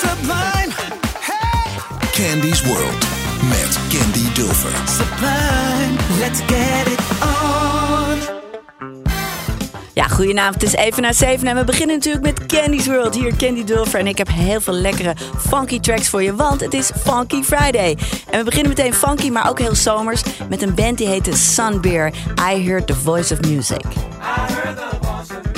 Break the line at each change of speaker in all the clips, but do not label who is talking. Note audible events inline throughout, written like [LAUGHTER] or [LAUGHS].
Sublime,
Candy's World met Candy Dulfer.
sublime, let's get it on.
Ja, goedenavond. Het is even na zeven en we beginnen natuurlijk met Candy's World. Hier Candy Dulfer en ik heb heel veel lekkere funky tracks voor je, want het is Funky Friday. En we beginnen meteen funky, maar ook heel zomers met een band die heet de Sunbeer. I Heard the Voice of Music.
beat.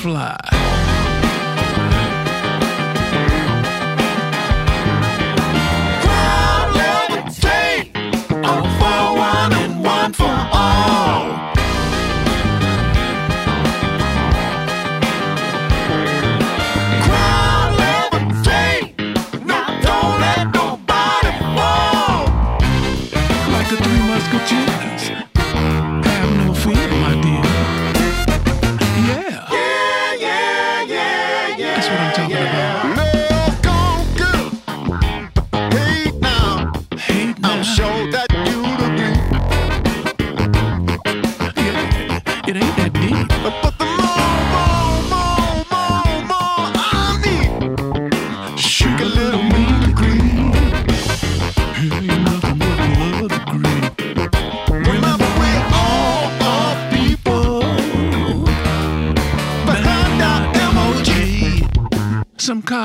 fly.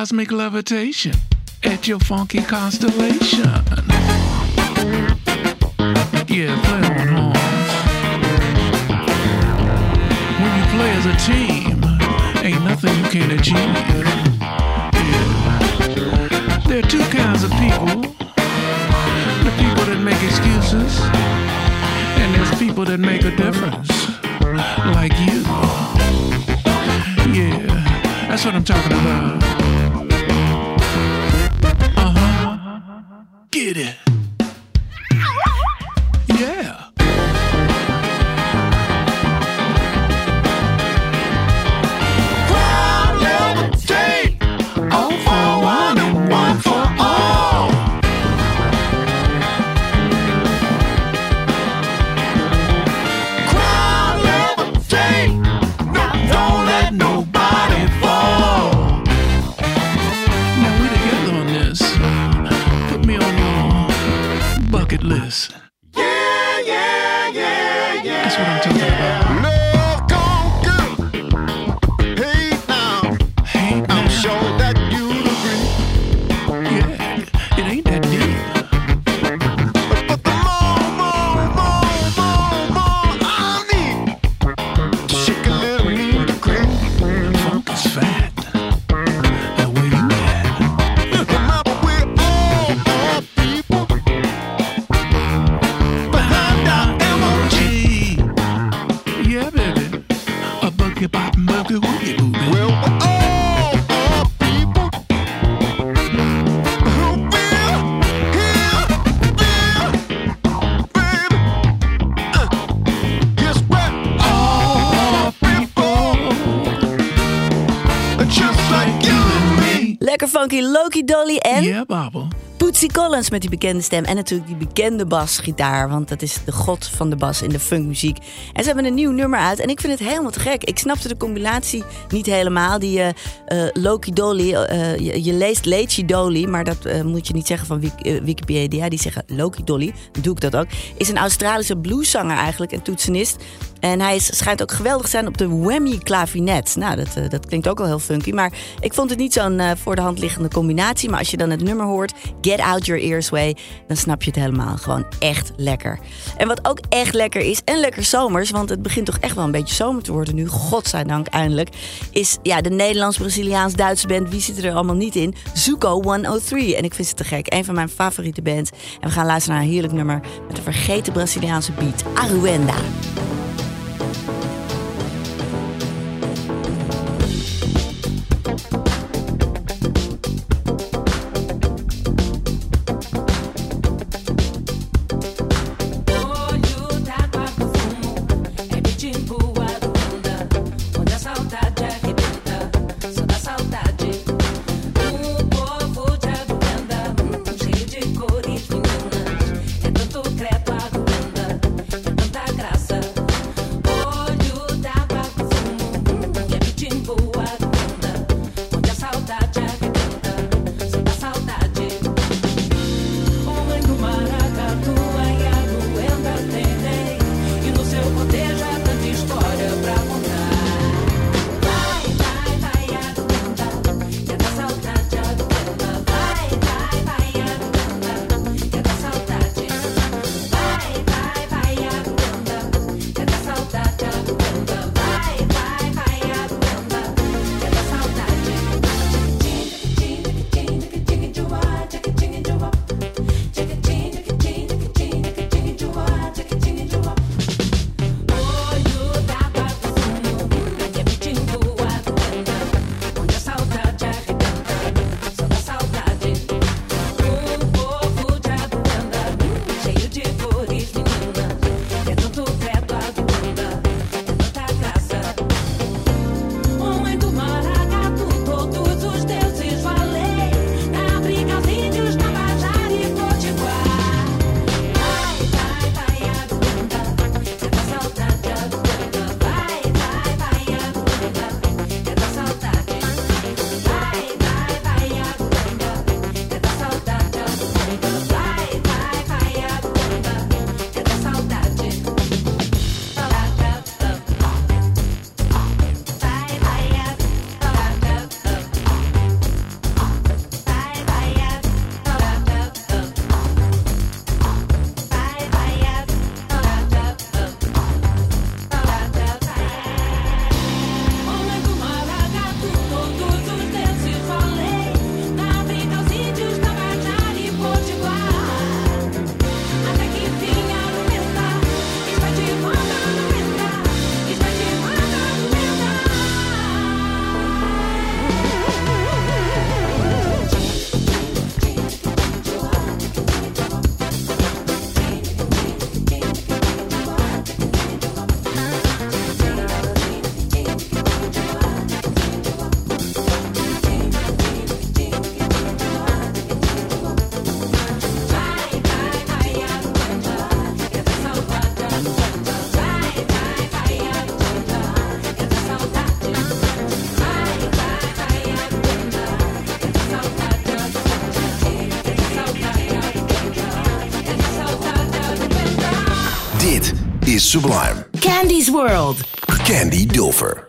cosmic levitation at your funky constellation. Yeah, play on horns. When you play as a team, ain't nothing you can't achieve. Yeah. There are two kinds of people the people that make excuses, and there's people that make a difference, like you. Yeah, that's what I'm talking about.
Funky, Loki Dolly en...
Ja,
Collins met die bekende stem en natuurlijk die bekende basgitaar. Want dat is de god van de bas in de funkmuziek. En ze hebben een nieuw nummer uit en ik vind het helemaal te gek. Ik snapte de combinatie niet helemaal. Die uh, Loki Dolly, eh, je, leest Lechi Dolly, maar dat moet je niet zeggen van Wikipedia. Die zeggen Loki Dolly, doe ik dat ook. Is een Australische blueszanger eigenlijk en toetsenist en hij is, schijnt ook geweldig te zijn op de whammy klavinet. Nou, dat, eh, dat klinkt ook wel heel funky. Maar ik vond het niet zo'n eh, voor de hand liggende combinatie. Maar als je dan het nummer hoort, Get Out Your Ears Way, dan snap je het helemaal. Gewoon echt lekker. En wat ook echt lekker is, en lekker zomers, want het begint toch echt wel een beetje zomer te worden nu. Godzijdank eindelijk. Is ja, de Nederlands-Braziliaans-Duitse band, wie zit er allemaal niet in? Zuko 103. En ik vind ze te gek. Een van mijn favoriete bands. En we gaan luisteren naar een heerlijk nummer met een vergeten Braziliaanse beat. Aruenda.
sublime.
Candy's World.
Candy Dilfer.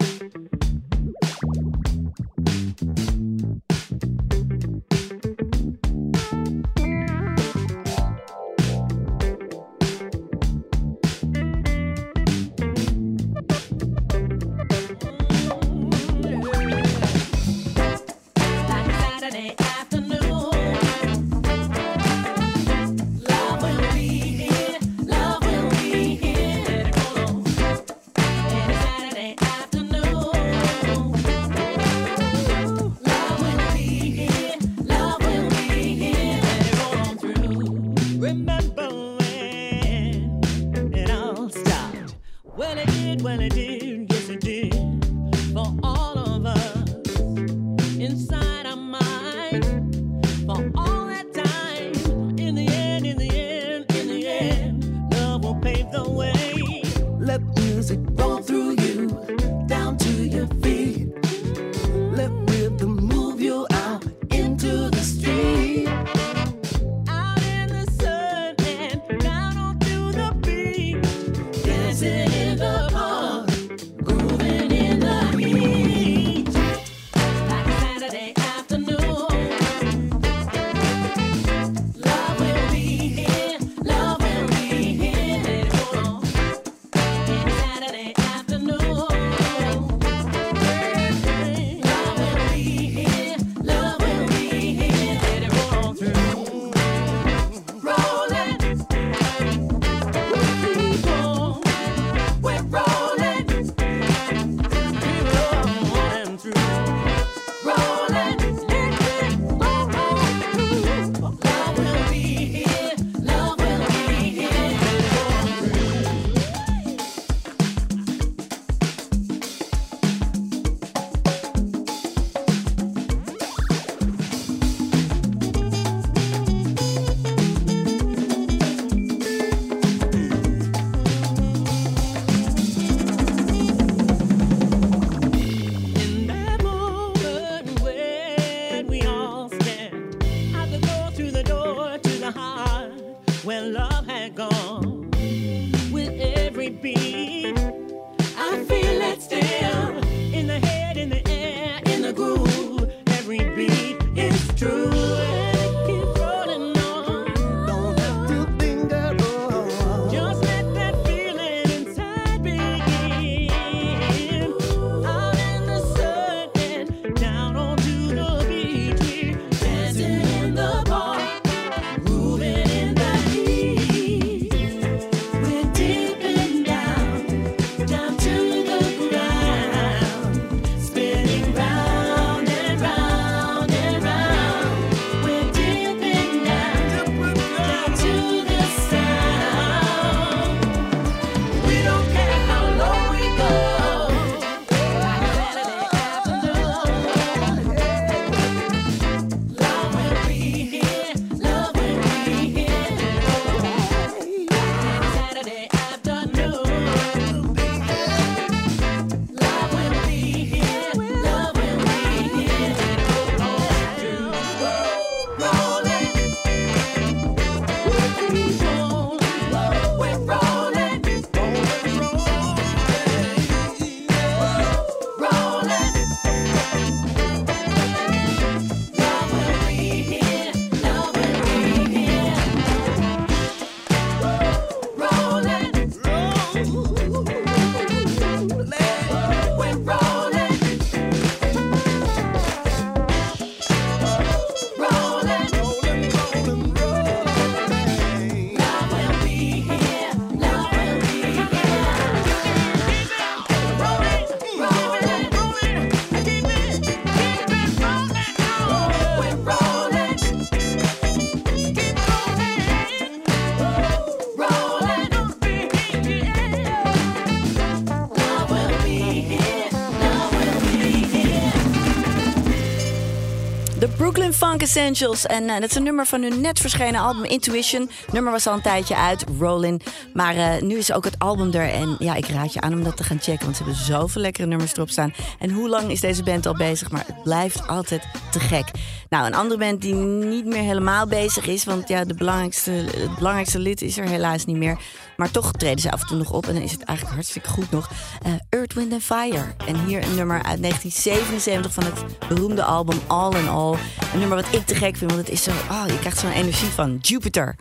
Funk Essentials. En eh, dat is een nummer van hun net verschenen album Intuition. Nummer was al een tijdje uit, Rollin. Maar eh, nu is ook het album er. En ja, ik raad je aan om dat te gaan checken. Want ze hebben zoveel lekkere nummers erop staan. En hoe lang is deze band al bezig? Maar het blijft altijd te gek. Nou, een andere band die niet meer helemaal bezig is. Want ja, de belangrijkste, het belangrijkste lid is er helaas niet meer. Maar toch treden ze af en toe nog op. En dan is het eigenlijk hartstikke goed nog. Eh, Wind and Fire. En hier een nummer uit 1977 van het beroemde album All in All. Een nummer wat ik te gek vind, want het is zo... Oh, je krijgt zo'n energie van Jupiter.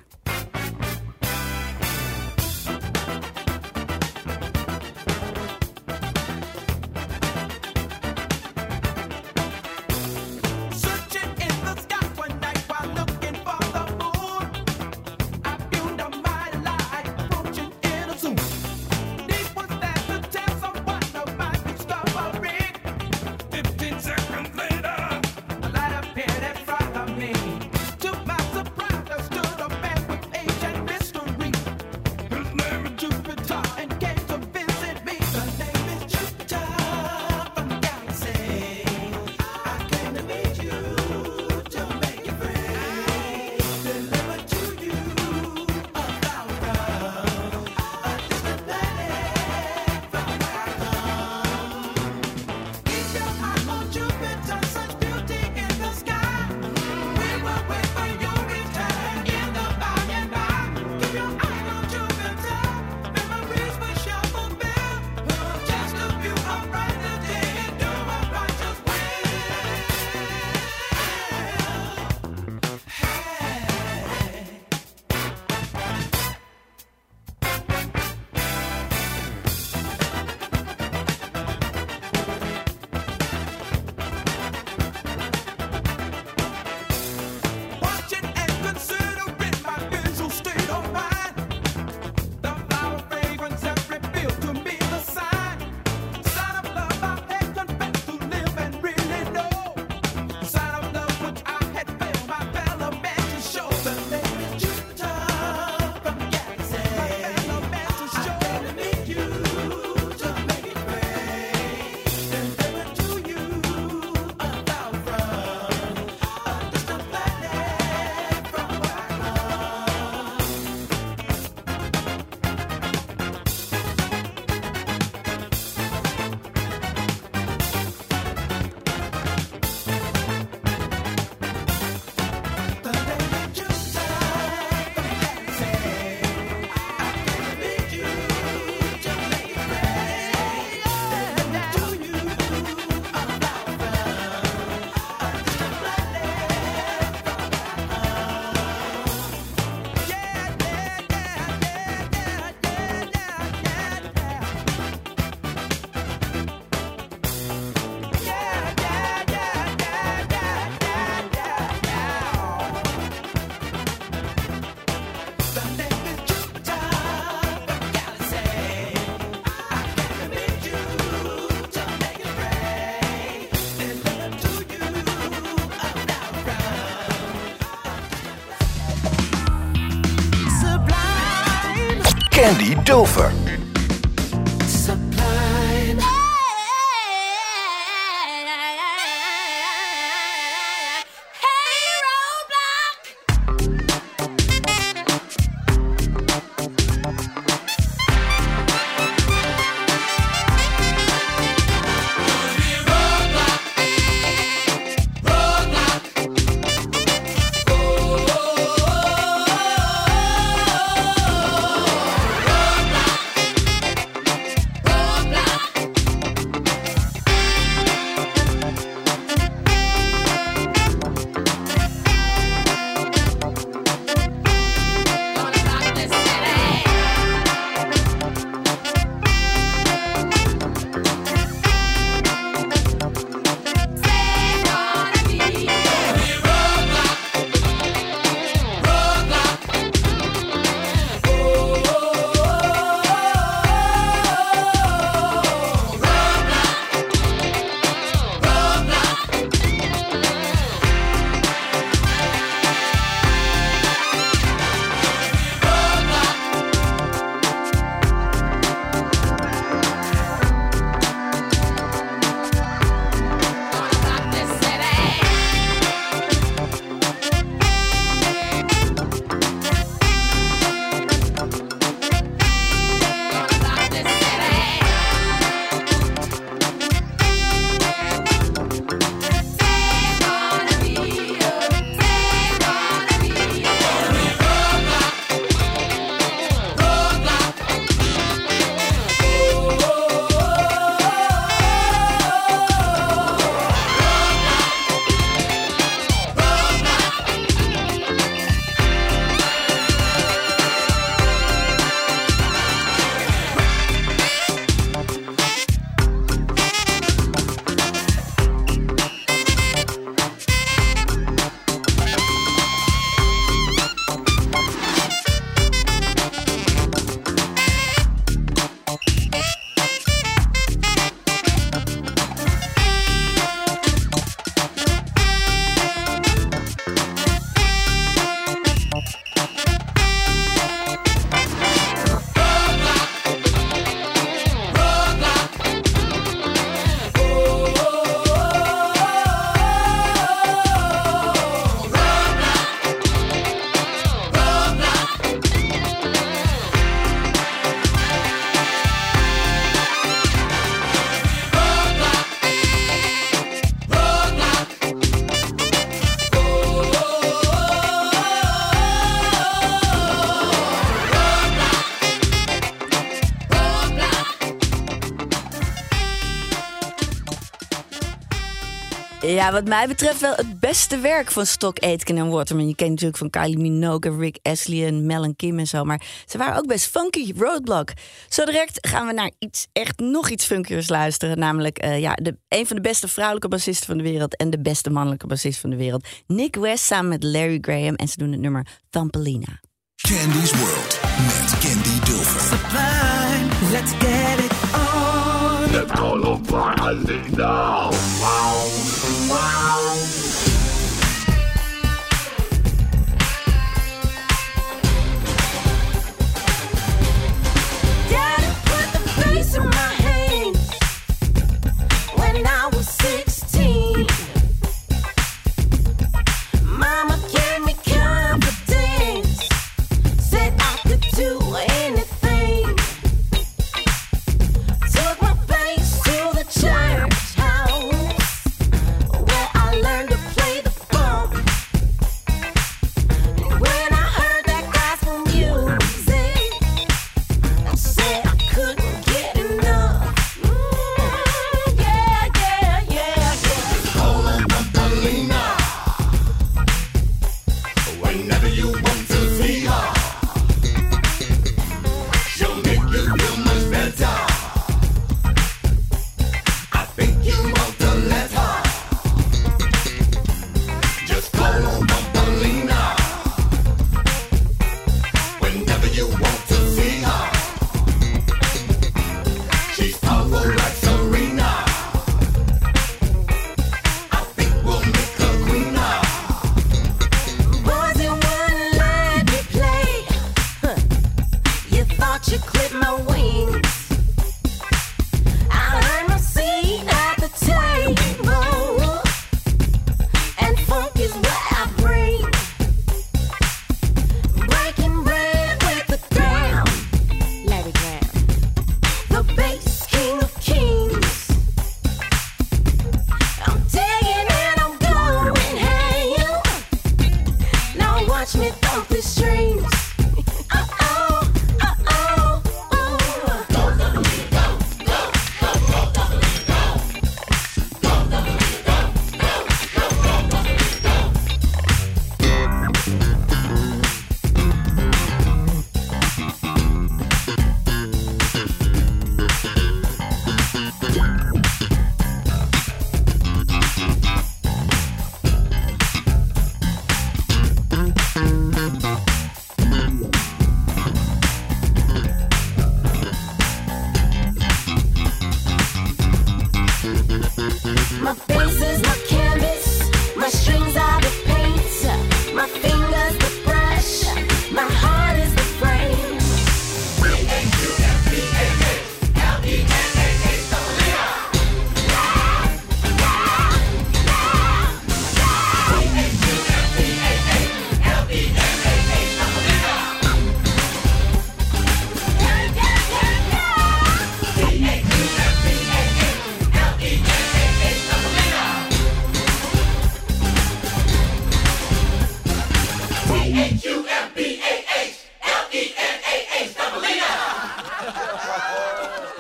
Dulfer.
Ja, wat mij betreft wel het beste werk van Stock Aitken en Waterman. Je kent natuurlijk van Kylie Minogue, Rick Astley en Mel en Kim en zo. Maar ze waren ook best funky, Roadblock. Zo direct gaan we naar iets, echt nog iets funkiers luisteren. Namelijk eh, ja, de, een van de beste vrouwelijke bassisten van de wereld... en de beste mannelijke bassist van de wereld. Nick West samen met Larry Graham. En ze doen het nummer Thampelina.
Candy's World met Candy Dulfer.
Sublime. Let's get it on.
Let's call now. Wow, wow.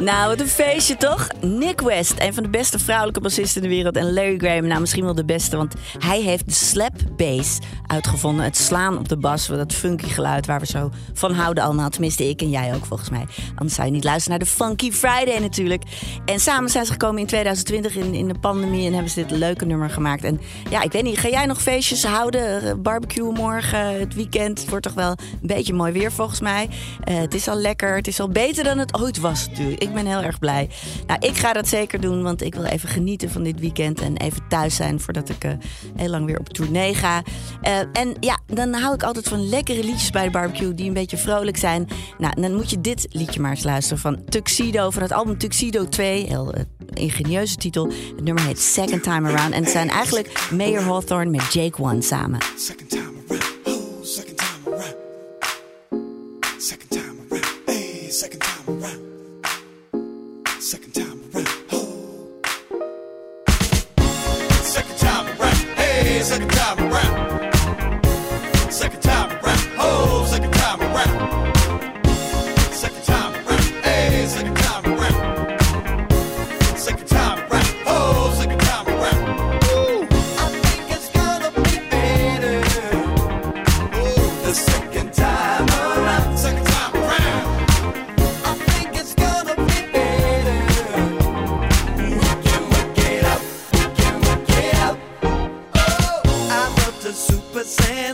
And
Nou, wat een feestje toch? Nick West, een van de beste vrouwelijke bassisten in de wereld. En Larry Graham, nou misschien wel de beste, want hij heeft de slap bass uitgevonden. Het slaan op de bas, dat funky geluid waar we zo van houden allemaal. Tenminste, ik en jij ook volgens mij. Anders zou je niet luisteren naar de Funky Friday natuurlijk. En samen zijn ze gekomen in 2020 in, in de pandemie en hebben ze dit leuke nummer gemaakt. En ja, ik weet niet, ga jij nog feestjes houden? Barbecue morgen, het weekend. Het wordt toch wel een beetje mooi weer volgens mij. Eh, het is al lekker, het is al beter dan het ooit was natuurlijk. Ik ben heel erg blij. Nou, ik ga dat zeker doen, want ik wil even genieten van dit weekend en even thuis zijn voordat ik eh, heel lang weer op tournee ga. Eh, en ja, dan hou ik altijd van lekkere liedjes bij de barbecue die een beetje vrolijk zijn. Nou, dan moet je dit liedje maar eens luisteren van Tuxedo, van het album Tuxedo 2. Heel eh, ingenieuze titel. Het nummer heet Second Time Around. En het zijn eigenlijk Mayor Hawthorne met Jake One samen.
Second time second time around. Second time around, hey, second time around. Second time around, oh. Second time around, hey, second time around.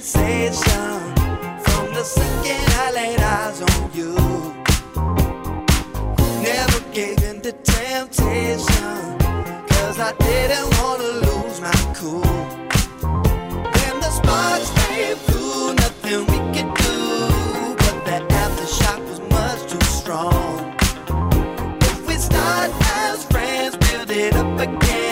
Sensation from the second I laid eyes on you. Never gave in to temptation, cause I didn't wanna lose my cool. When the sparks came through, nothing we could do. But the aftershock was much too strong. If we start as friends, build it up again.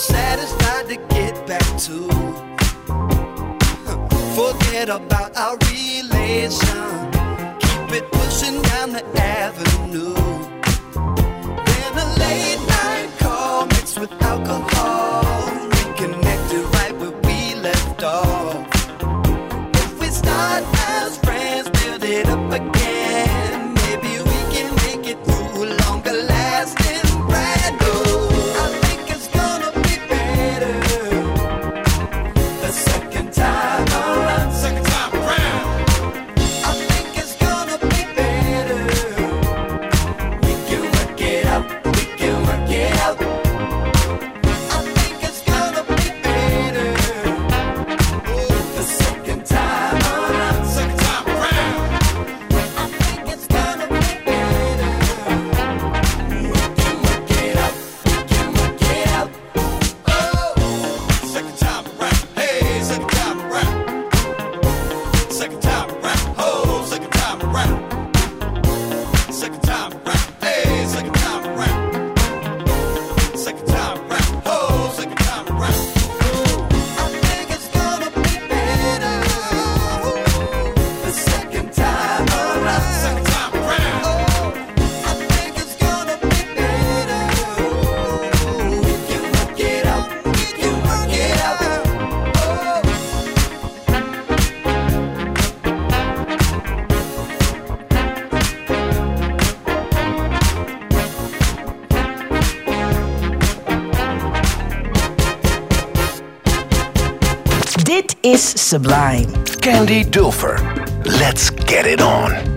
Satisfied to get back to. [LAUGHS] Forget about our relation. Keep it pushing down the avenue. Then a late night call mixed with alcohol. Reconnected right where we left off. If we start as friends, build it up again. Maybe we can make it through longer lasting
Sublime.
Candy Dulfer. Let's get it on.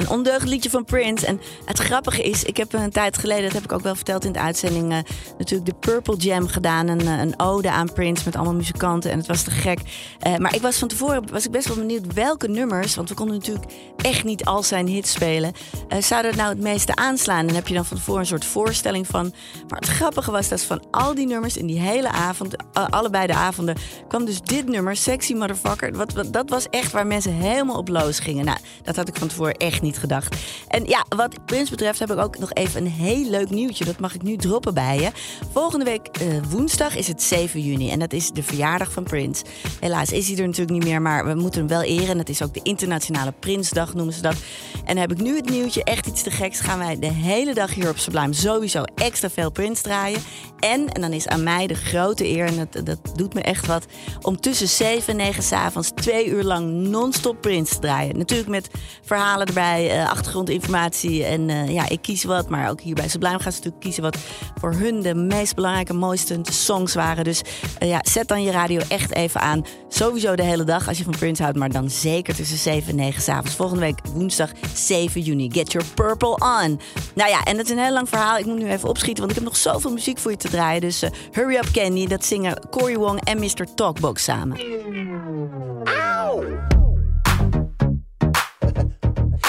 Een ondeugend liedje van Prince. En het grappige is, ik heb een tijd geleden, dat heb ik ook wel verteld in de uitzending, eh, natuurlijk de Purple Jam gedaan. Een, eh, een ode aan Prince met allemaal muzikanten. En het was te gek. Eh, maar ik was van tevoren was ik best wel benieuwd welke nummers, want we konden natuurlijk echt niet al zijn hits spelen, zouden het nou het meeste aanslaan. En heb je dan van tevoren een soort voorstelling van. Maar het grappige was dat van al die nummers in die hele avond, eh, allebei de avonden, kwam dus dit nummer, Sexy Motherfucker. Wat, wat, dat was echt waar mensen helemaal op los gingen. Nou, dat had ik van tevoren echt niet gedacht. En ja, wat Prince betreft heb ik ook nog even een heel leuk nieuwtje. Dat mag ik nu droppen bij je. Volgende week eh, woensdag is het 7 juni. En dat is de verjaardag van Prince. Helaas is hij er natuurlijk niet meer, maar we moeten hem wel eren. En dat is ook de Internationale Prinsdag, noemen ze dat. En heb ik nu het nieuwtje, echt iets te geks. Gaan wij de hele dag hier op Sublime sowieso extra veel Prince draaien. En, en dan is aan mij de grote eer, en dat, dat doet me echt wat... om tussen 7 en 9 s'avonds twee uur lang non-stop Prince te draaien. Natuurlijk met verhalen erbij, eh, achtergrondinformatie. En eh, ja, ik kies wat, maar ook hier bij Sublime gaan ze natuurlijk kiezen... wat voor hun de meest belangrijke, mooiste songs waren. Dus eh, ja, zet dan je radio echt even aan. Sowieso de hele dag als je van Prince houdt, maar dan zeker tussen 7 en 9 s'avonds. Volgende week woensdag 7 juni. Get your purple on. Nou ja, en dat is een heel lang verhaal. Ik moet nu even opschieten, want ik heb nog zoveel muziek voor je te draaien. Dus eh, hurry up Candy, dat zingen Cory Wong en Mr. Talkbox samen. [LAUGHS]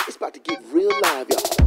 It's about to get real live, y'all.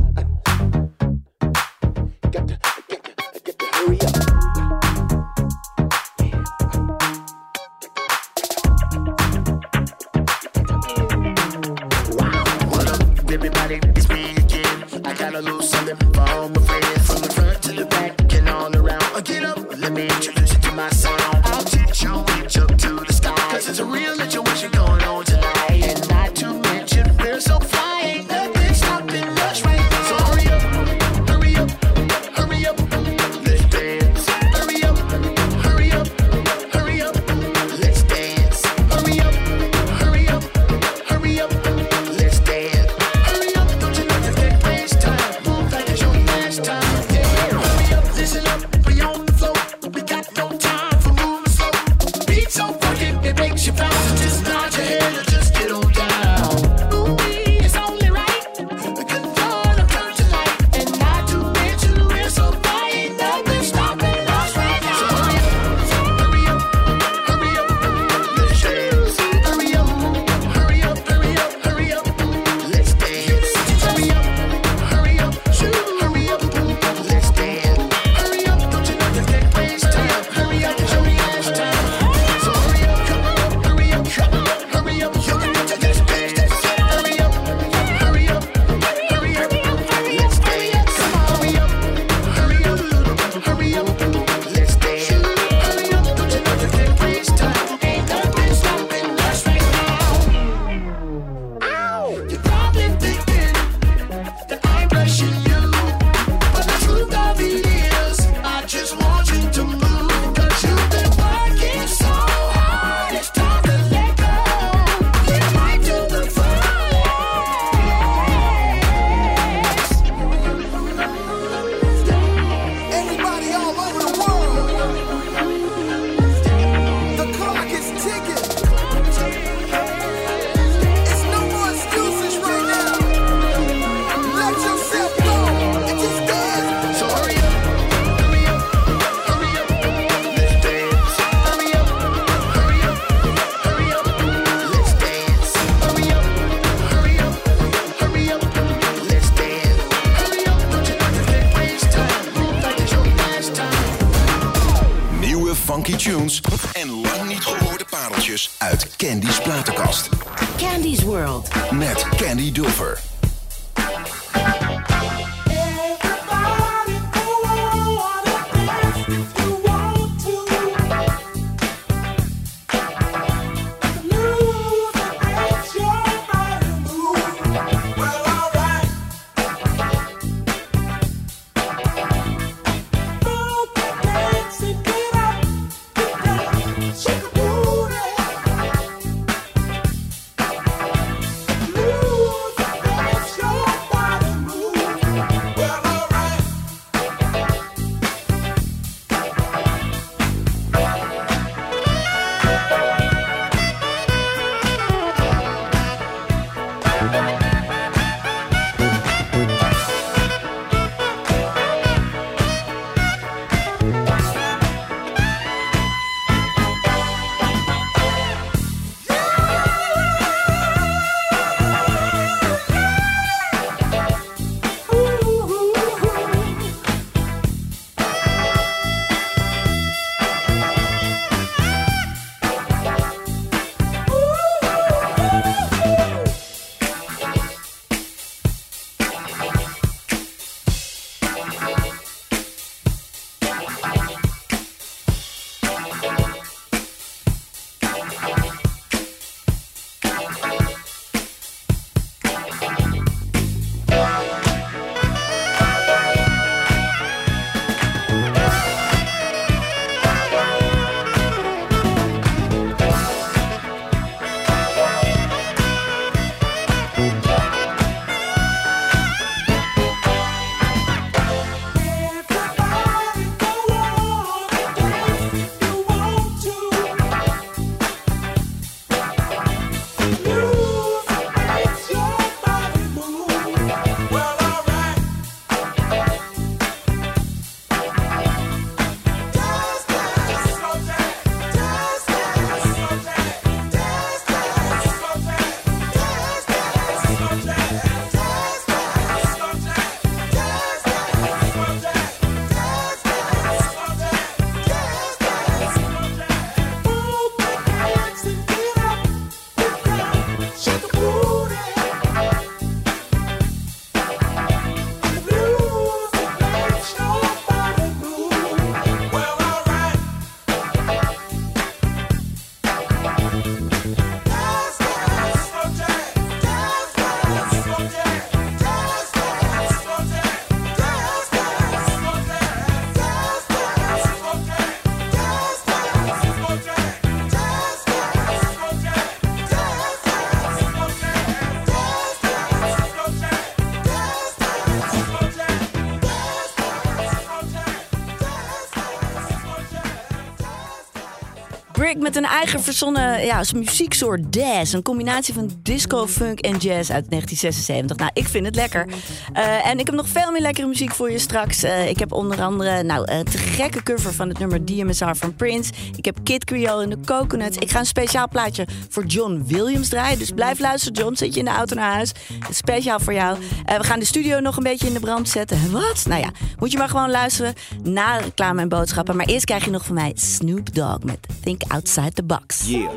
Een eigen verzonnen ja, muzieksoort jazz. Een combinatie van disco, funk en jazz uit 1976. Nou, ik vind het lekker. Eh, en ik heb nog veel meer lekkere muziek voor je straks. Eh, ik heb onder andere nou, een te gekke cover van het nummer DMSR van Prince. Ik heb Kid Creole in de Coconuts. Ik ga een speciaal plaatje voor John Williams draaien. Dus blijf luisteren, John. Zit je in de auto naar huis. Het is speciaal voor jou. Eh, we gaan de studio nog een beetje in de brand zetten. Wat? Nou ja, moet je maar gewoon luisteren na reclame en boodschappen. Maar eerst krijg je nog van mij Snoop Dogg met Think Outside the Box.
Yeah.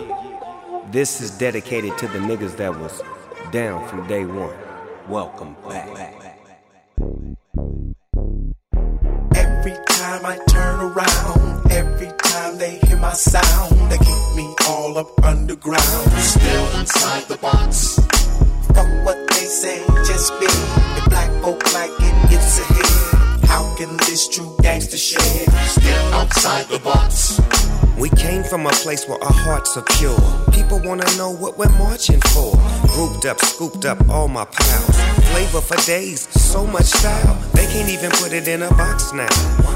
This is dedicated to the niggas that was down from day one. Welcome back.
Every time I turn around, every time they hear my sound, they keep me all up underground. Still inside the box. Fuck what they say, just be. If black folk like it, it's a hit. Can this true gangster shit? Still outside the box.
We came from a place where our hearts are pure. People wanna know what we're marching for. Grouped up, scooped up all my pals. Flavor for days, so much style. They can't even put it in a box now.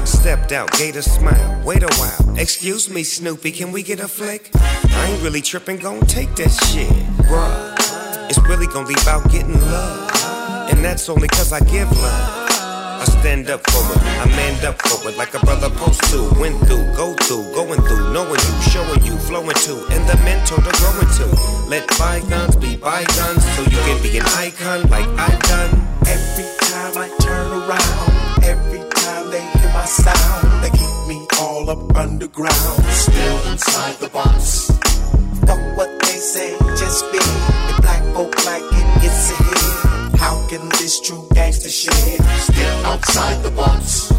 Stepped out, gave a smile. Wait a while. Excuse me, Snoopy, can we get a flick? I ain't really tripping, gon' take that shit. Bruh, it's really gon' leave out getting love. And that's only cause I give love. I stand up for it, I manned up for it like a brother post to. Went through, go through, going through, knowing you, showing you, flowing to, and the mentor to growing to. Let bygones be bygones so you can be an icon like I've done.
Every time I turn around, every time they hear my sound. They keep me all up underground, still inside the box. Fuck what they say, just be. If black folk like it, it's a hit. How can this true gangster shit still outside the box?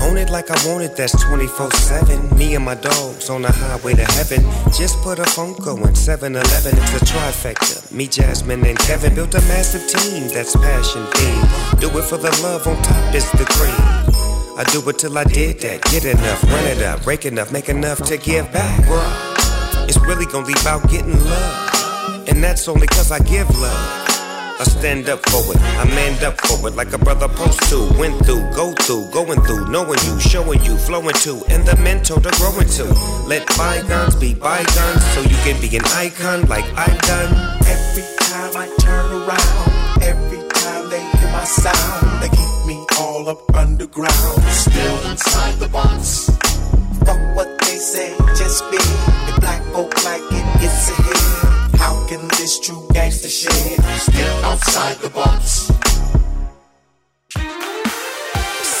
Own it like I want it, that's 24 7. Me and my dogs on the highway to heaven. Just put a phone going 7 Eleven, it's a trifecta. Me, Jasmine, and Kevin built a massive team that's passion themed. Do it for the love, on top is the cream. I do it till I did that. Get enough, run it up, break enough, make enough to give back. It's really gonna be about getting love. And that's only cause I give love. I stand up for it, I manned up for it like a brother post to. Went through, go through, going through, knowing you, showing you, flowing to, and the mentor to growing to. Let bygones be bygones so you can be an icon like I've done.
Every time I turn around, every time they hear my sound, they keep me all up underground, still inside the box. Fuck what they say, just be. If black folk like it, it's a hit. How can this true gangster shit still outside the box?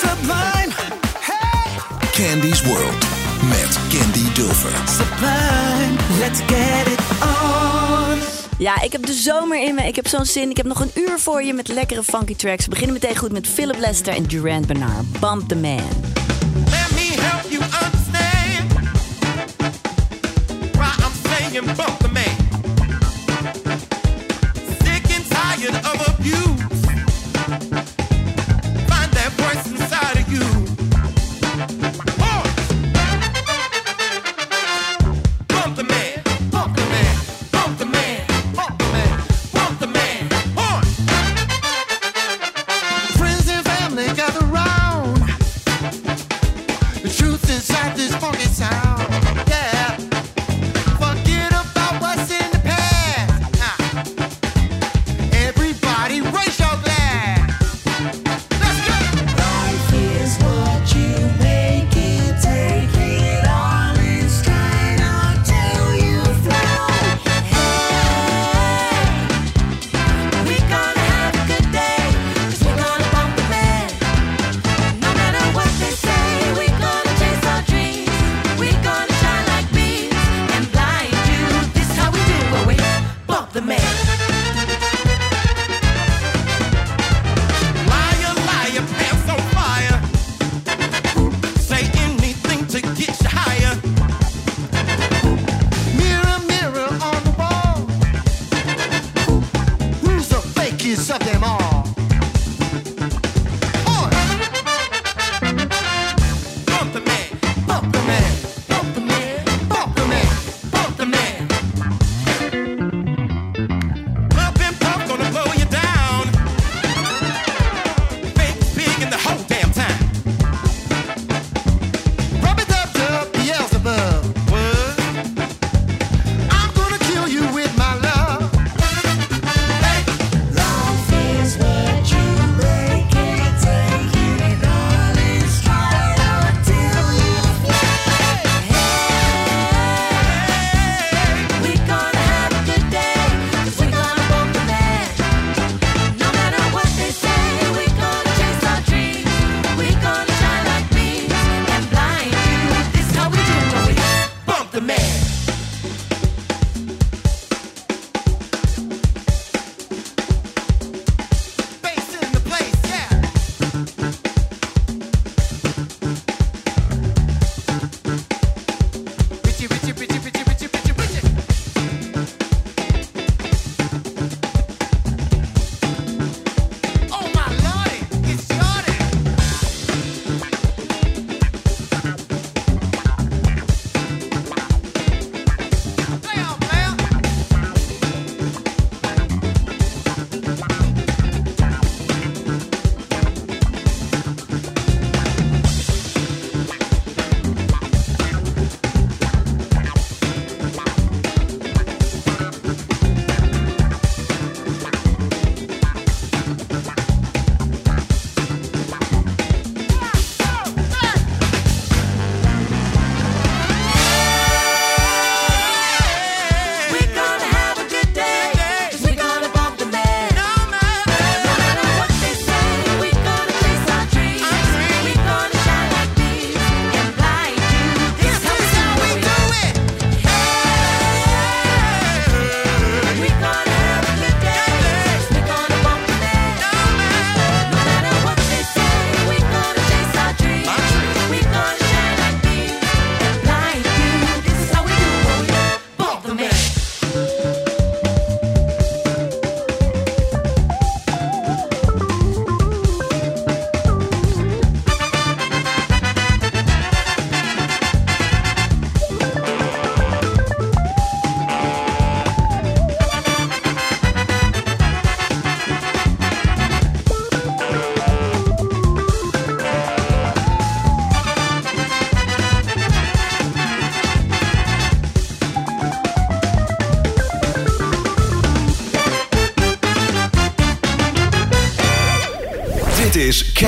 Sublime. Candy's World met Candy Dulfer.
Sublime, let's get it on.
Ja, ik heb de zomer in me. Ik heb zo'n zin. Ik heb nog een uur voor je met lekkere funky tracks. We beginnen meteen goed met Philip Lester en Durant Bernard. Bump the Man.
Let me help you understand why I'm saying bump the man. Sick and tired of abuse. Find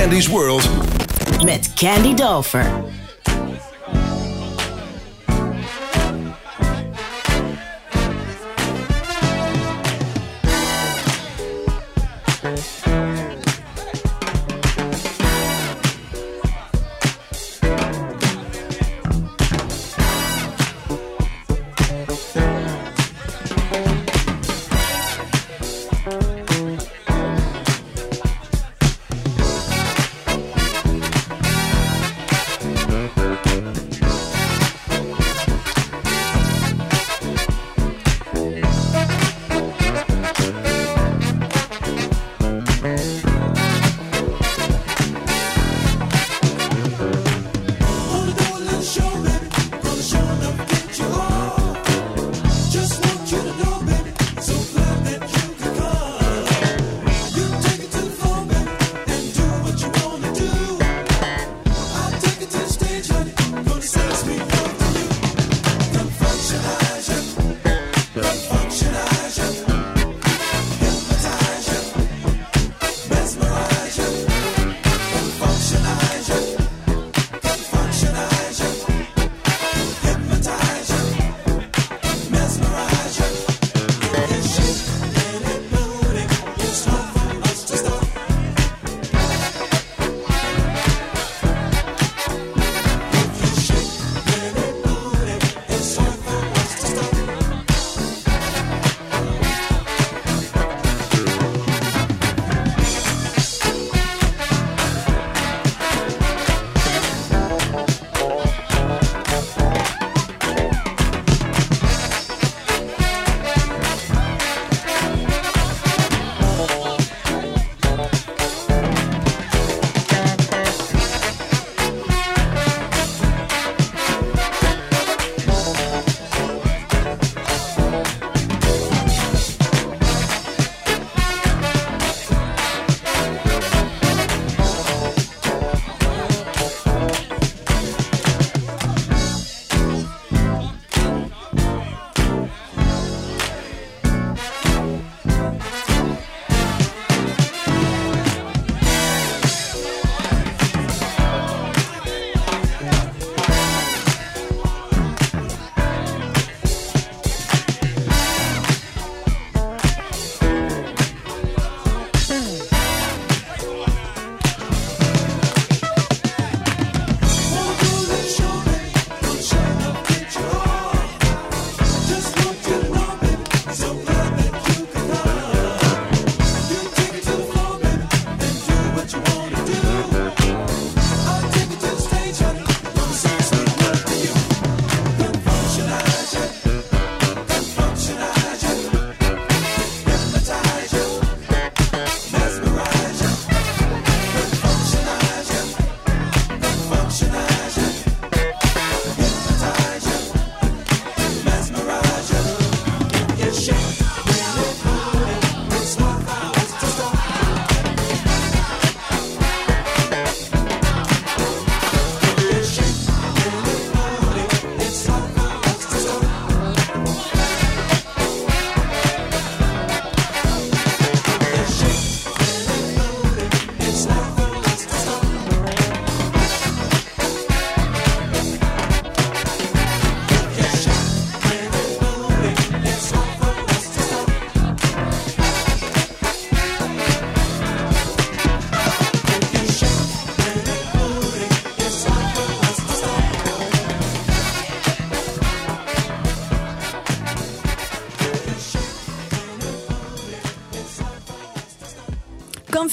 Candy's World.
Met Candy Dover.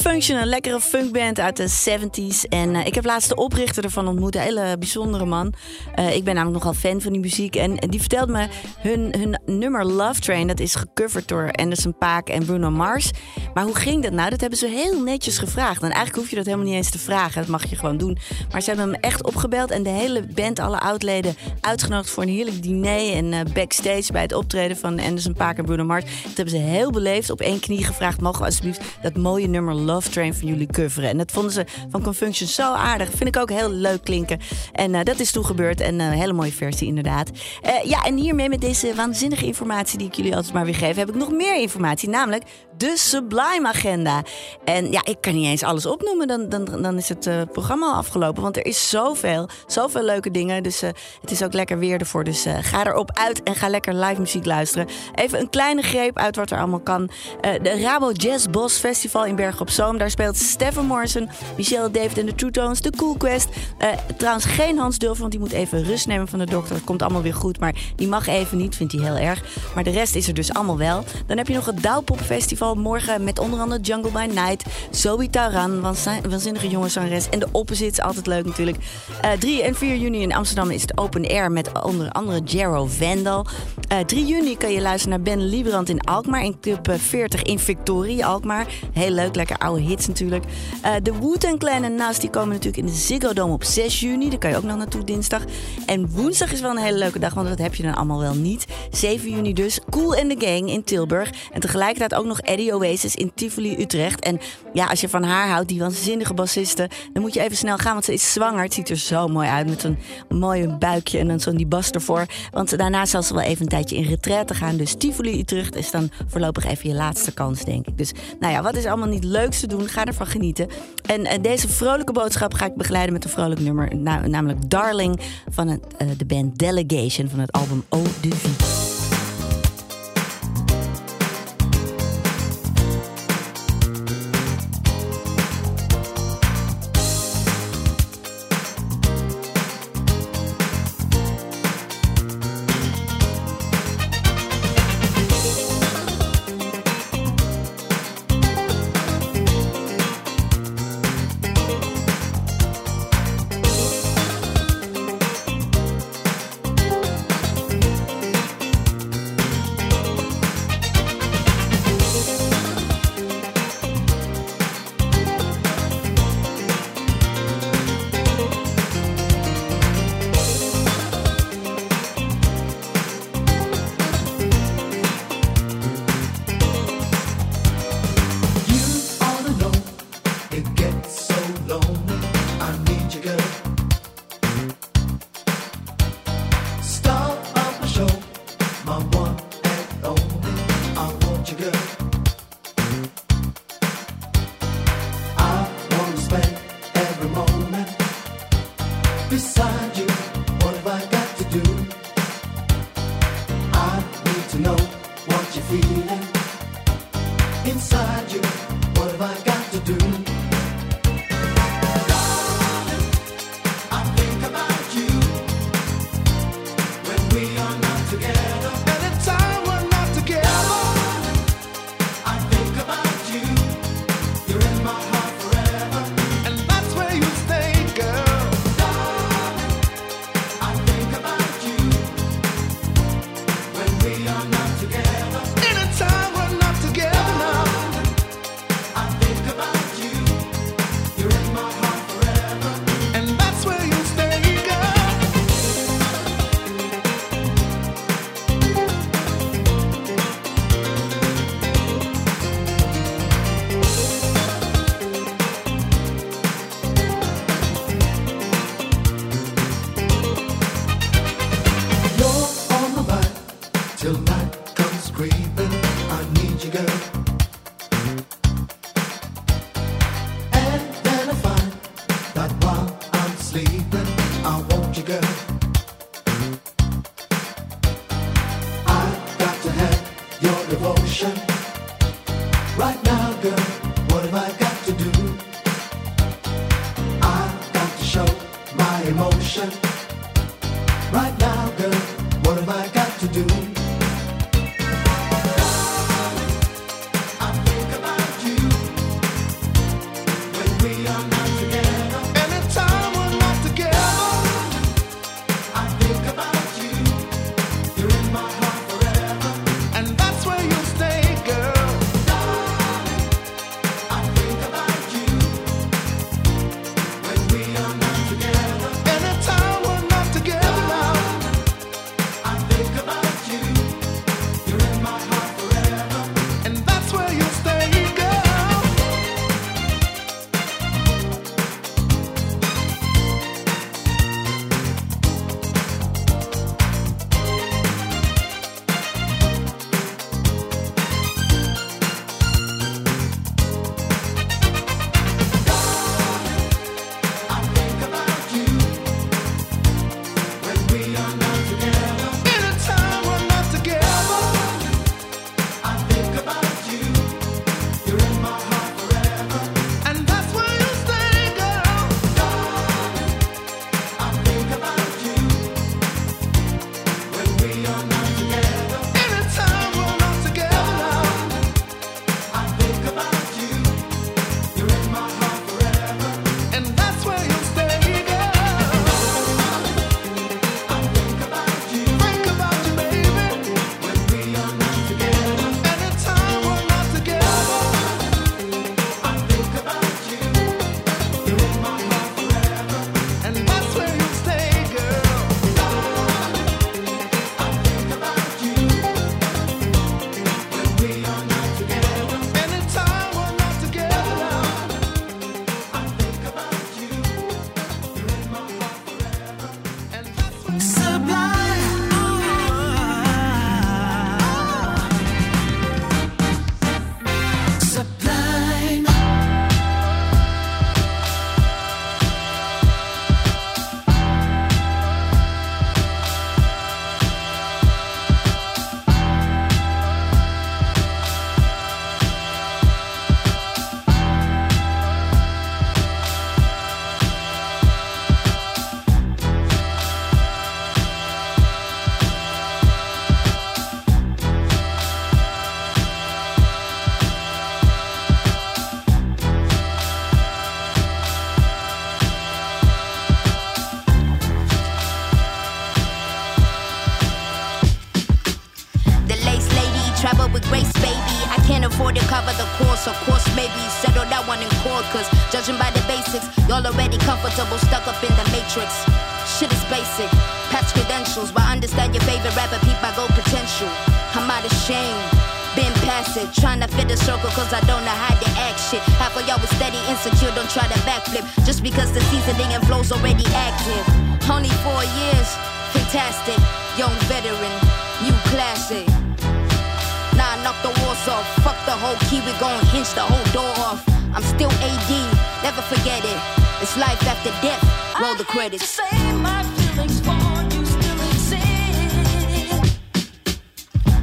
Function, een lekkere funkband uit de 70s. En eh, ik heb laatst de oprichter ervan ontmoet, een hele bijzondere man. Eh, ik ben namelijk nogal fan van die muziek. En, die vertelde me, hun, hun nummer Love Train, dat is gecoverd door Anderson Paak en Bruno Mars. Maar hoe ging dat nou? Dat hebben ze heel netjes gevraagd. En eigenlijk hoef je dat helemaal niet eens te vragen, dat mag je gewoon doen. Maar ze hebben hem echt opgebeld en de hele band, alle oudleden, uitgenodigd voor een heerlijk diner. En eh, backstage bij het optreden van Anderson Paak en Bruno Mars. Dat hebben ze heel beleefd op één knie gevraagd, mogen we alsjeblieft dat mooie nummer Love Train van jullie coveren. En dat vonden ze van Confunction zo aardig. Vind ik ook heel leuk klinken. En eh, dat is toen gebeurd. En eh, een hele mooie versie inderdaad. Eh, ja, en hiermee met deze waanzinnige informatie die ik jullie altijd maar weer geef... heb ik nog meer informatie, namelijk de Sublime Agenda. En ja, ik kan niet eens alles opnoemen. Dan, dan, dan is het programma al afgelopen. Want er is zoveel, zoveel leuke dingen. Dus het is ook lekker weer ervoor. Dus ga erop uit en ga lekker live muziek luisteren. Even een kleine greep uit wat er allemaal kan. De Rabo Jazz Boss Festival in Bergen op Zoom. Daar speelt Stephen Morrison, Michelle David en de True Tones, de Cool Quest. Eh, trouwens geen Hans Dulfer, want die moet even rust nemen van de dokter. Het komt allemaal weer goed, maar die mag even niet, vindt hij heel erg. Maar de rest is er dus allemaal wel. Dan heb je nog het Douwpop Festival morgen met onder andere Jungle by Night, Zoe Taran, waanzin- waanzinnige jonge zangeres en de Opposites, altijd leuk natuurlijk. Eh, 3 en 4 juni in Amsterdam is het open air met onder andere Jero Vandal. Eh 3 juni kan je luisteren naar Ben Liebrand in Alkmaar in Club eh, 40 in Victorie, Alkmaar. Heel leuk, lekker oude hits natuurlijk. Eh, de Wu-Tang Clan en Nas die komen natuurlijk in de Ziggo Dome op 6 juni. Daar kan je ook nog naartoe dinsdag. En woensdag is wel een hele leuke dag, want dat heb je dan allemaal wel niet. 7 juni dus Cool and the Gang in Tilburg. En tegelijkertijd ook nog Eddie Oasis in Tivoli, Utrecht. En ja, als je van haar houdt, die waanzinnige bassiste, dan moet je even snel gaan, want ze is zwanger. Het ziet er zo mooi uit met zo'n mooie buikje en dan zo'n die bas ervoor. Want daarna zal ze wel even een tijdje in retraite gaan. Dus Tivoli, Utrecht is dan voorlopig even je laatste kans, denk ik. Dus nou ja, wat is allemaal niet leuks te doen? Ga ervan genieten. En eh, deze vrolijke boodschap ga ik begeleiden met een vrolijk nummer, na- namelijk Darling van het, eh, de band Delegation van het album Eau de Vie.
Running cold, cause judging by the basics, y'all already comfortable, stuck up in the matrix. Shit is basic, patch credentials, but understand your favorite rapper, peep my gold potential. I'm out of shame. Been passive, trying to fit the circle cause I don't know how to act shit. Half of y'all was steady, insecure, don't try to backflip. Just because the seasoning and flow's already active. Only four years, fantastic. Young veteran, new classic. Knock the walls off. Fuck the whole key, we gon' hinge the whole door off. I'm still AD, never forget it. It's life after death. Roll the credits.
Say my feelings for you still exist.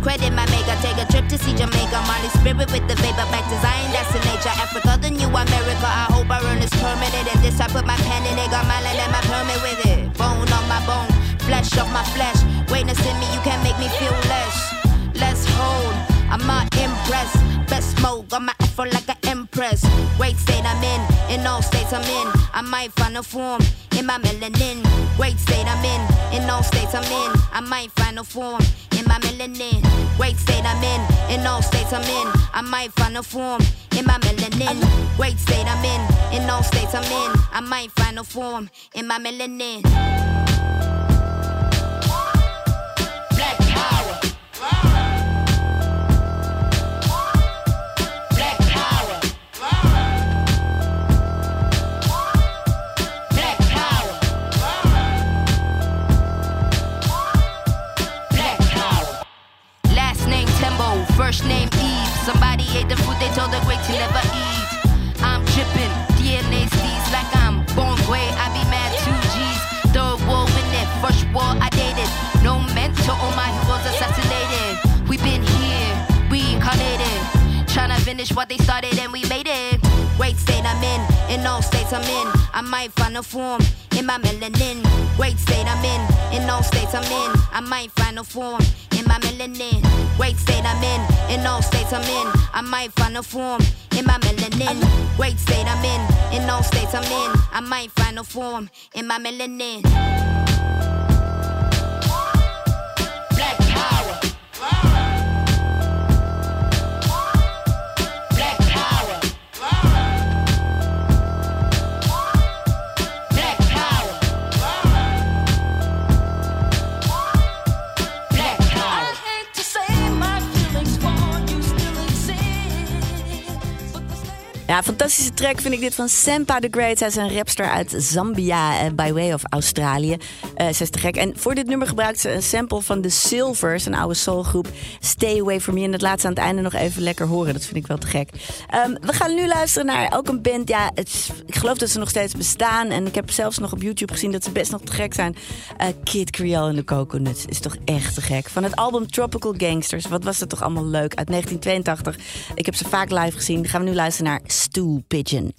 Credit my maker, take a trip to see Jamaica. Molly spirit with the vapor back design, that's the nature. Africa, the new America. I hope I earn this permanent. And this I put my pen in it, got my land and my permit with it. Bone on my bone, flesh off my flesh. Greatness in me, you can't make me feel less. Let's hold, I'm not impressed. Best smoke, got my afro like an empress. Great state I'm in, in all states I'm in. I might find a form in my melanin. Great state I'm in, in all states I'm in. I might find a form in my melanin. Great state I'm in, in all states I'm in. I might find a form in my melanin. Great state I'm in, in all states I'm in. I might find a form in my melanin. The great to never eat. I'm dripping, DNA seeds like I'm born great. I be mad two G's. Third war in it, first war I dated. No mentor, all my heroes assassinated. We been here, we reincarnated. Tryna finish what they started and we made it. Great state I'm in, in all states I'm in. I might find a form in my melanin. Great state I'm in, in all states I'm in. I might find a form in my melanin. Great state I'm in, in all states I'm in. I might find a form in my melanin. Great state I'm in, in all states I'm in. I might find a form in my melanin.
Ja, fantastische track vind ik dit van Sampa the Great. Zij is een rapster uit Zambia, eh, by way of Australië. Eh zij is te gek. En voor dit nummer gebruikt ze een sample van The Silvers, een oude soulgroep. Stay Away From Me. En dat laat ze aan het einde nog even lekker horen. Dat vind ik wel te gek. Ehm, we gaan nu luisteren naar ook een band. Ja, het ik geloof dat ze nog steeds bestaan. En ik heb zelfs nog op YouTube gezien dat ze best nog te gek zijn. Eh, Kid Creole en de Coconuts is toch echt te gek. Van het album Tropical Gangsters. Wat was dat toch allemaal leuk. Uit 1982. Ik heb ze vaak live gezien. Gaan we nu luisteren naar stew pigeon.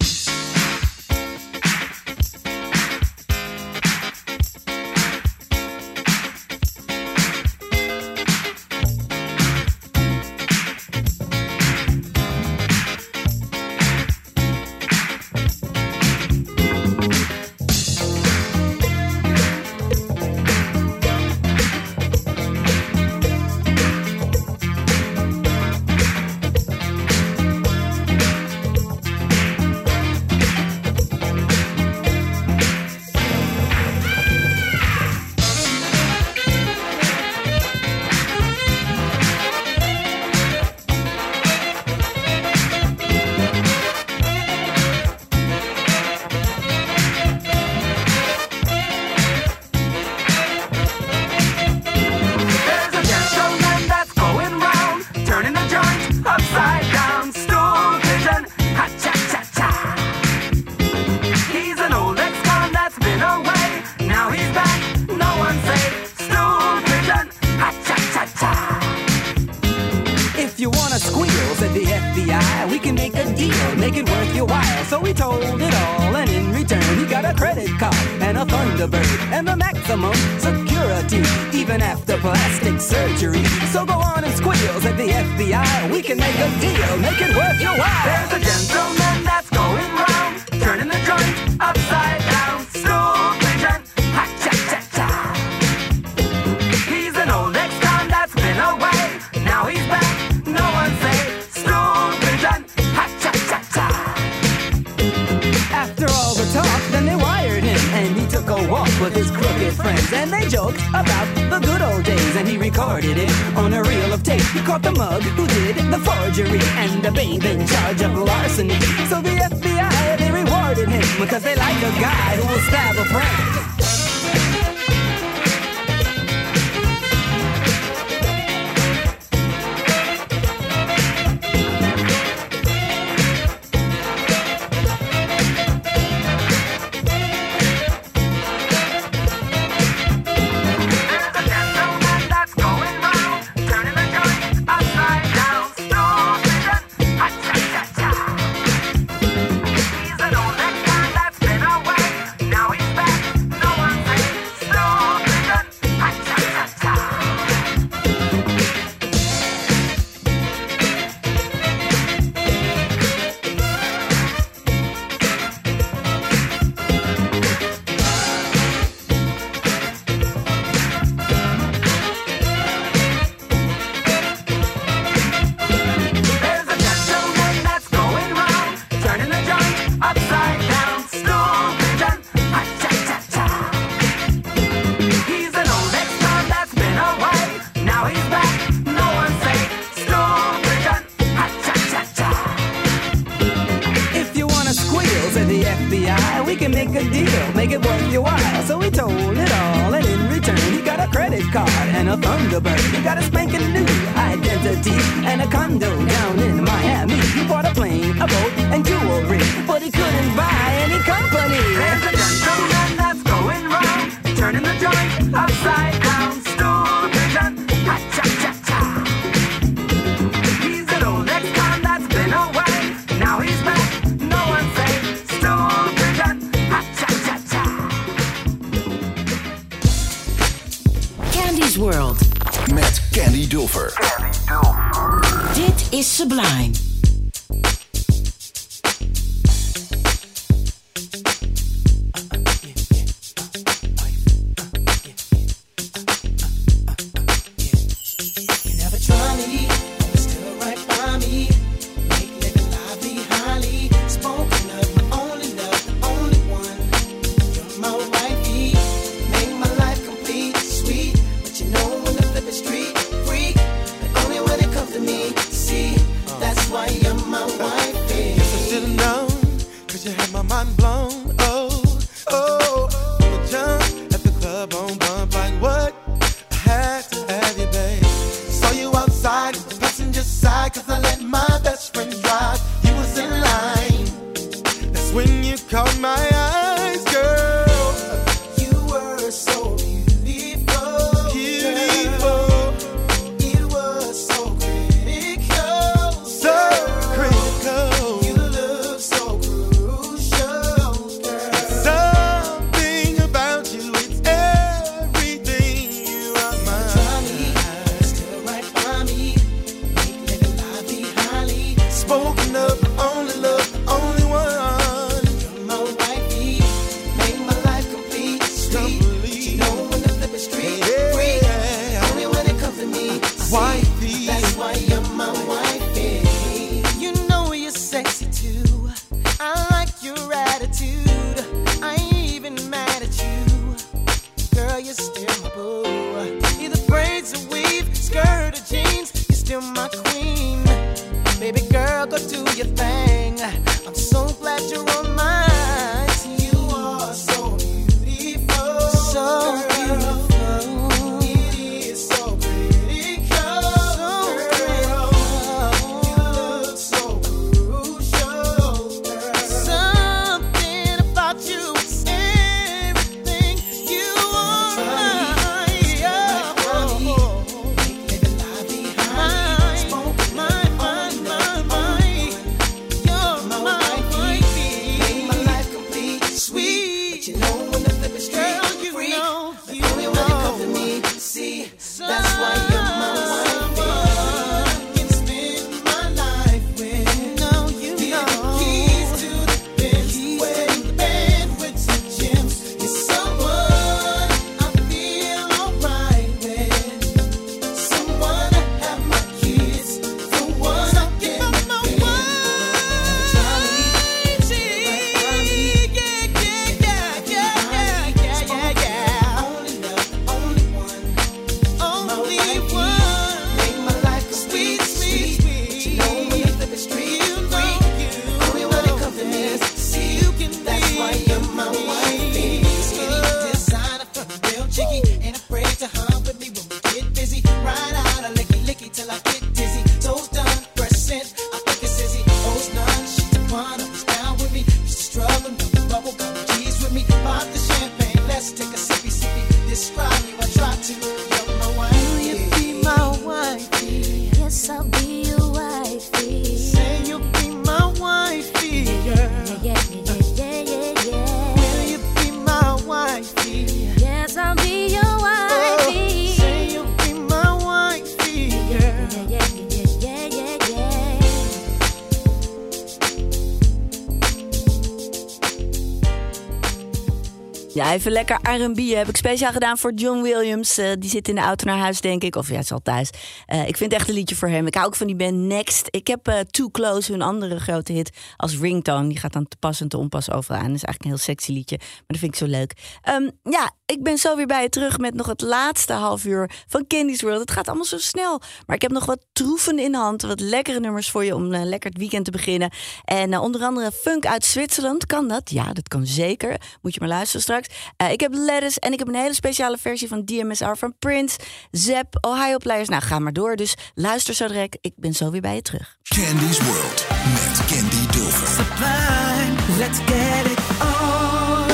Even
lekker R&B heb ik speciaal gedaan voor John Williams. Eh, die zit in de auto naar huis, denk ik. Of ja, is al thuis. Eh, ik vind echt een liedje voor hem. Ik hou ook van die band Next. Ik heb eh, Too Close, hun andere grote hit, als ringtone. Die gaat dan te pas en te onpas overal aan. Dat is eigenlijk een heel sexy liedje. Maar dat vind ik zo leuk. Ehm, ja, ik ben zo weer bij je terug met nog het laatste half uur van Candy's World. Het gaat allemaal zo snel. Maar ik heb nog wat troeven in de hand. Wat lekkere nummers voor je om eh, lekker het weekend te beginnen. En onder andere funk uit Zwitserland. Kan dat? Ja, dat kan zeker. Moet je maar luisteren straks. Ik heb Lettuce en ik heb een hele speciale versie van DMSR van Prince, Zep, Ohio Players. Nou, ga maar door. Dus luister zo direct. Ik ben zo weer bij je terug.
Candy's World met Candy Dulfer.
Sublime, let's get it on.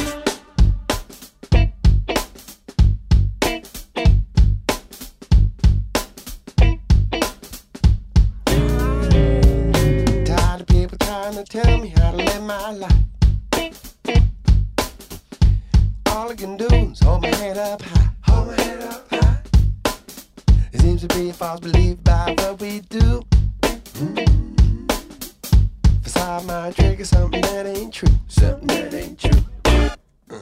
Tired of people trying to tell me how to live my life. All I can do is hold my head up high. Hold my head up high. It seems to be a false belief by what we do. Mm. Beside my is something that ain't true. Something that ain't true. Uh.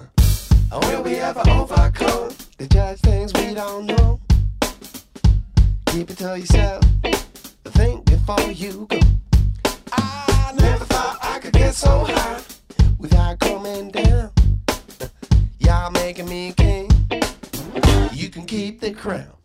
Oh, will we ever overcome to judge things we don't know? Keep it to yourself. Think before you go. I never thought I could get so high without coming down. Y'all making me king. You can keep the crown.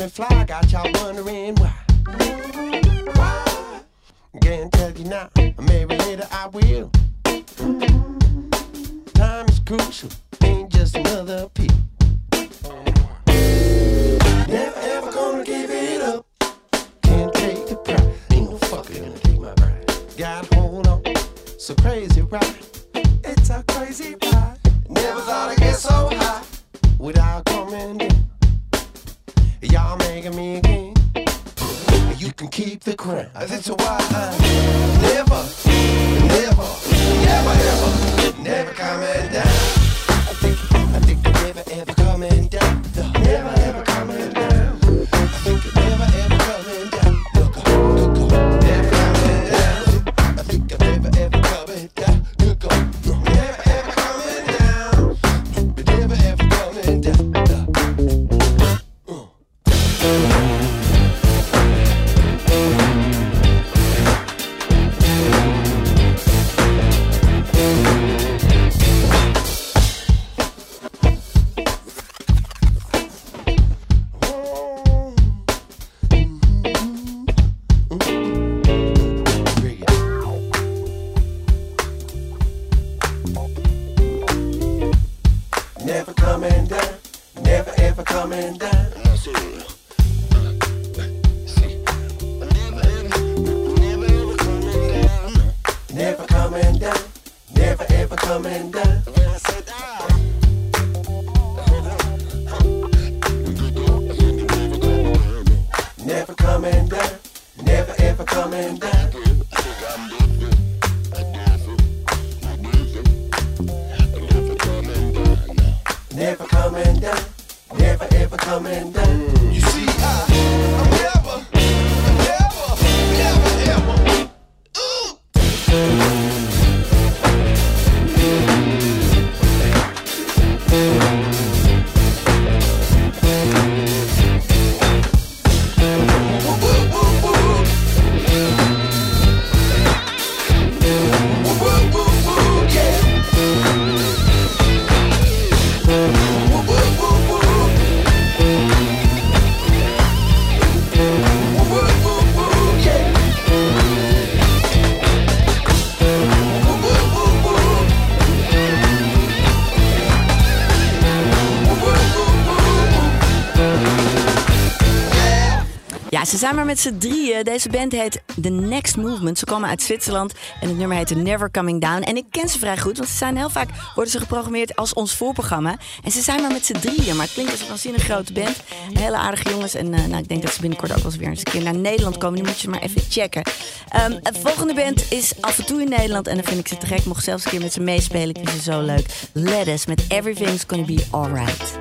Me fly, got y'all
Ze zijn maar met z'n drieën. Deze band heet The Next Movement. Ze komen uit Zwitserland en het nummer heet Never Coming Down. En ik ken ze vrij goed, want ze zijn heel vaak worden ze geprogrammeerd als ons voorprogramma. En ze zijn maar met z'n drieën, maar het klinkt als een waanzinnig grote band. Hele aardige jongens en eh, nou, ik denk dat ze binnenkort ook wel eens weer eens een keer naar Nederland komen. Die moet je maar even checken. Ehm, het volgende band is af en toe in Nederland en dan vind ik ze te gek. Mocht zelfs een keer met ze meespelen. Ik vind ze zo leuk. Lettuce met Everything's Gonna Be Alright.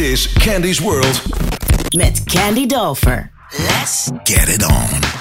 Dit is Candy's World.
Met Candy Dover. Let's
Get it on.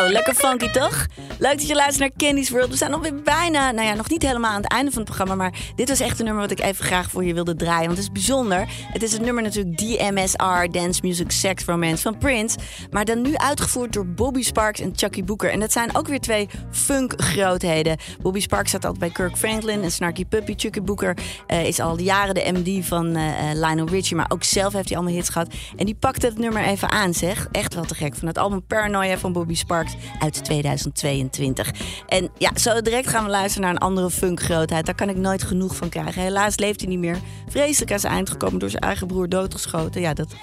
Lekker funky toch? Leuk dat je luistert naar Candy's World. We zijn nog weer bijna, nou ja, nog niet helemaal aan het einde van het programma. Maar dit was echt een nummer wat ik even graag voor je wilde draaien. Want het is bijzonder. Het is het nummer natuurlijk DMSR, Dance Music Sex Romance van Prince. Maar dan nu uitgevoerd door Bobby Sparks en Chucky Booker. En dat zijn ook weer twee funk grootheden. Bobby Sparks staat altijd bij Kirk Franklin en Snarky Puppy. Chucky Booker eh, is al jaren de MD van eh, eh, Lionel Richie. Maar ook zelf heeft hij allemaal hits gehad. En die pakte het nummer even aan, zeg. Echt wel te gek. Van het album Paranoia van Bobby Sparks. Uit 2022. En ja, zo direct gaan we luisteren naar een andere funkgrootheid. Daar kan ik nooit genoeg van krijgen. Helaas leeft hij niet meer. Vreselijk aan zijn eind gekomen door zijn eigen broer doodgeschoten. Ja, dat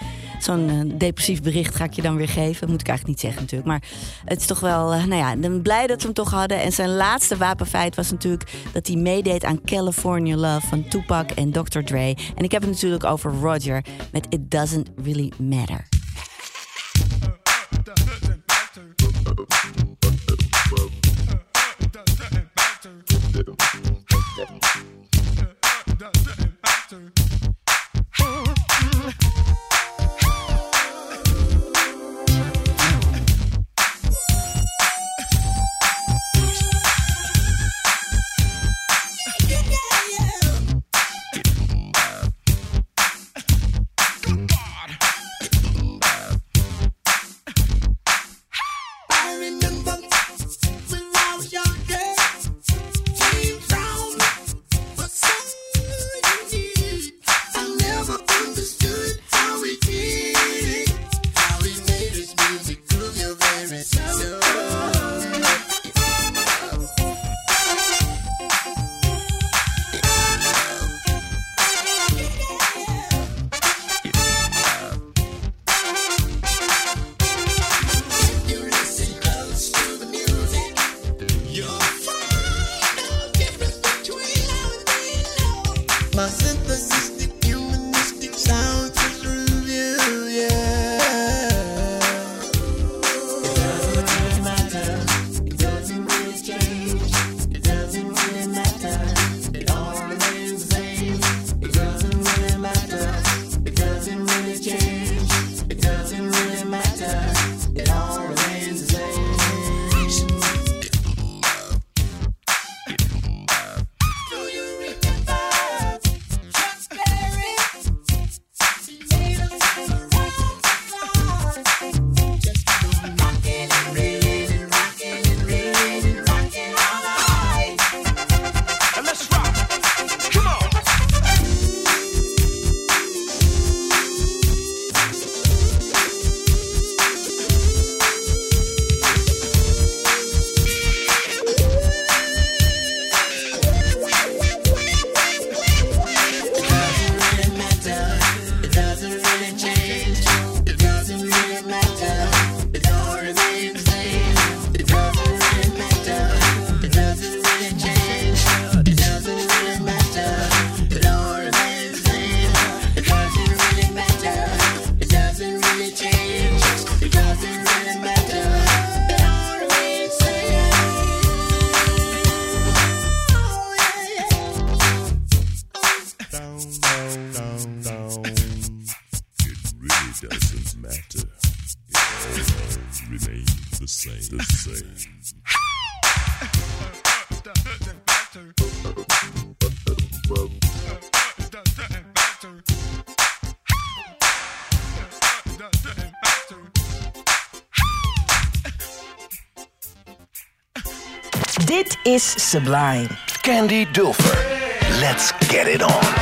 zo'n eh, depressief bericht ga ik je dan weer geven. Moet ik eigenlijk niet zeggen natuurlijk. Maar het is toch wel, eh, nou ja, ben blij dat we hem toch hadden. En zijn laatste wapenfeit was natuurlijk dat hij meedeed aan California Love van Tupac en Dr. Dre. En ik heb het natuurlijk over Roger met It Doesn't Really Matter.
Doesn't matter.
is sublime.
Candy Dulfer. Let's get it on.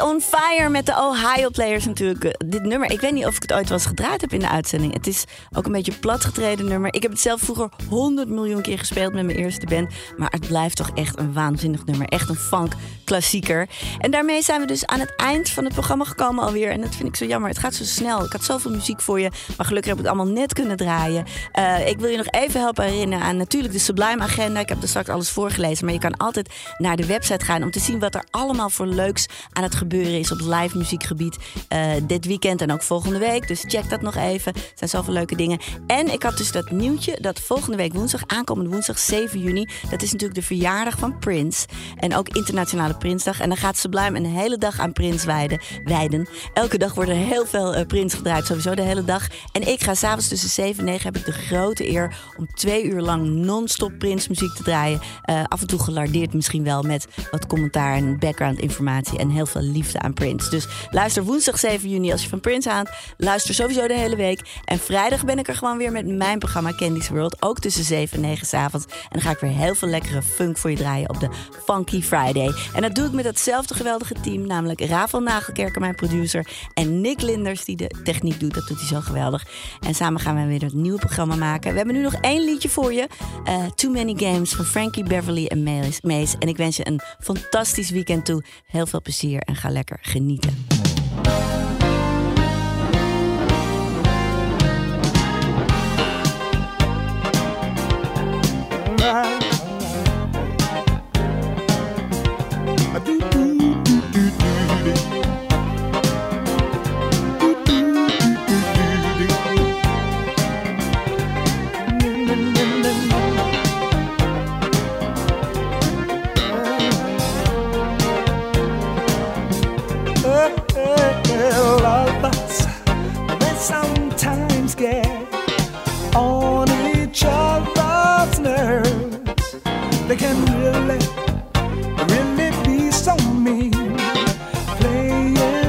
On fire met de Ohio Players natuurlijk. Eh, Dit nummer, ik weet niet of ik het ooit eens gedraaid heb in de uitzending. Het is ook een beetje platgetreden nummer. Ik heb het zelf vroeger 100 miljoen keer gespeeld met mijn eerste band. Maar het blijft toch echt een waanzinnig nummer. Echt een funk klassieker. En daarmee zijn we dus aan het eind van het programma gekomen alweer. En dat vind ik zo jammer. Het gaat zo snel. Ik had zoveel muziek voor je. Maar gelukkig heb ik het allemaal net kunnen draaien. Eh, ik wil je nog even helpen herinneren aan natuurlijk de Sublime Agenda. Ik heb er straks alles voorgelezen. Maar je kan altijd naar de website gaan om te zien wat er allemaal voor leuks aan het gebeuren is op live muziekgebied. eh, dit weekend en ook volgende week. Dus check dat nog even. Er zijn zoveel leuke dingen. En ik had dus dat nieuwtje dat volgende week woensdag, aankomende woensdag 7 juni. Dat is natuurlijk de verjaardag van Prince. En ook Internationale Prinsdag. En dan gaat Sublime een hele dag aan Prins wijden. Elke dag wordt er heel veel eh, Prins gedraaid, sowieso de hele dag. En ik ga s'avonds tussen 7 en 9 heb ik de grote eer om twee uur lang non-stop Prins muziek te draaien. Eh, af en toe gelardeerd misschien wel met wat commentaar en background informatie en heel veel liefde aan Prince. Dus luister woensdag 7 juni als je van Prince houdt. Luister sowieso de hele week. En vrijdag ben ik er gewoon weer met mijn programma Candy's World. Ook tussen 7 en 9 s'avonds. En dan ga ik weer heel veel lekkere funk voor je draaien op de Funky Friday. En dat doe ik met datzelfde geweldige team. Namelijk Rafael Nagelkerker, mijn producer. En Nick Linders, die de techniek doet. Dat doet hij zo geweldig. En samen gaan we weer een nieuw programma maken. We hebben nu nog één liedje voor je. Eh, Too Many Games van Frankie Beverly en. Mace. En ik wens je een fantastisch weekend toe. Heel veel plezier en ga lekker genieten.
yeah.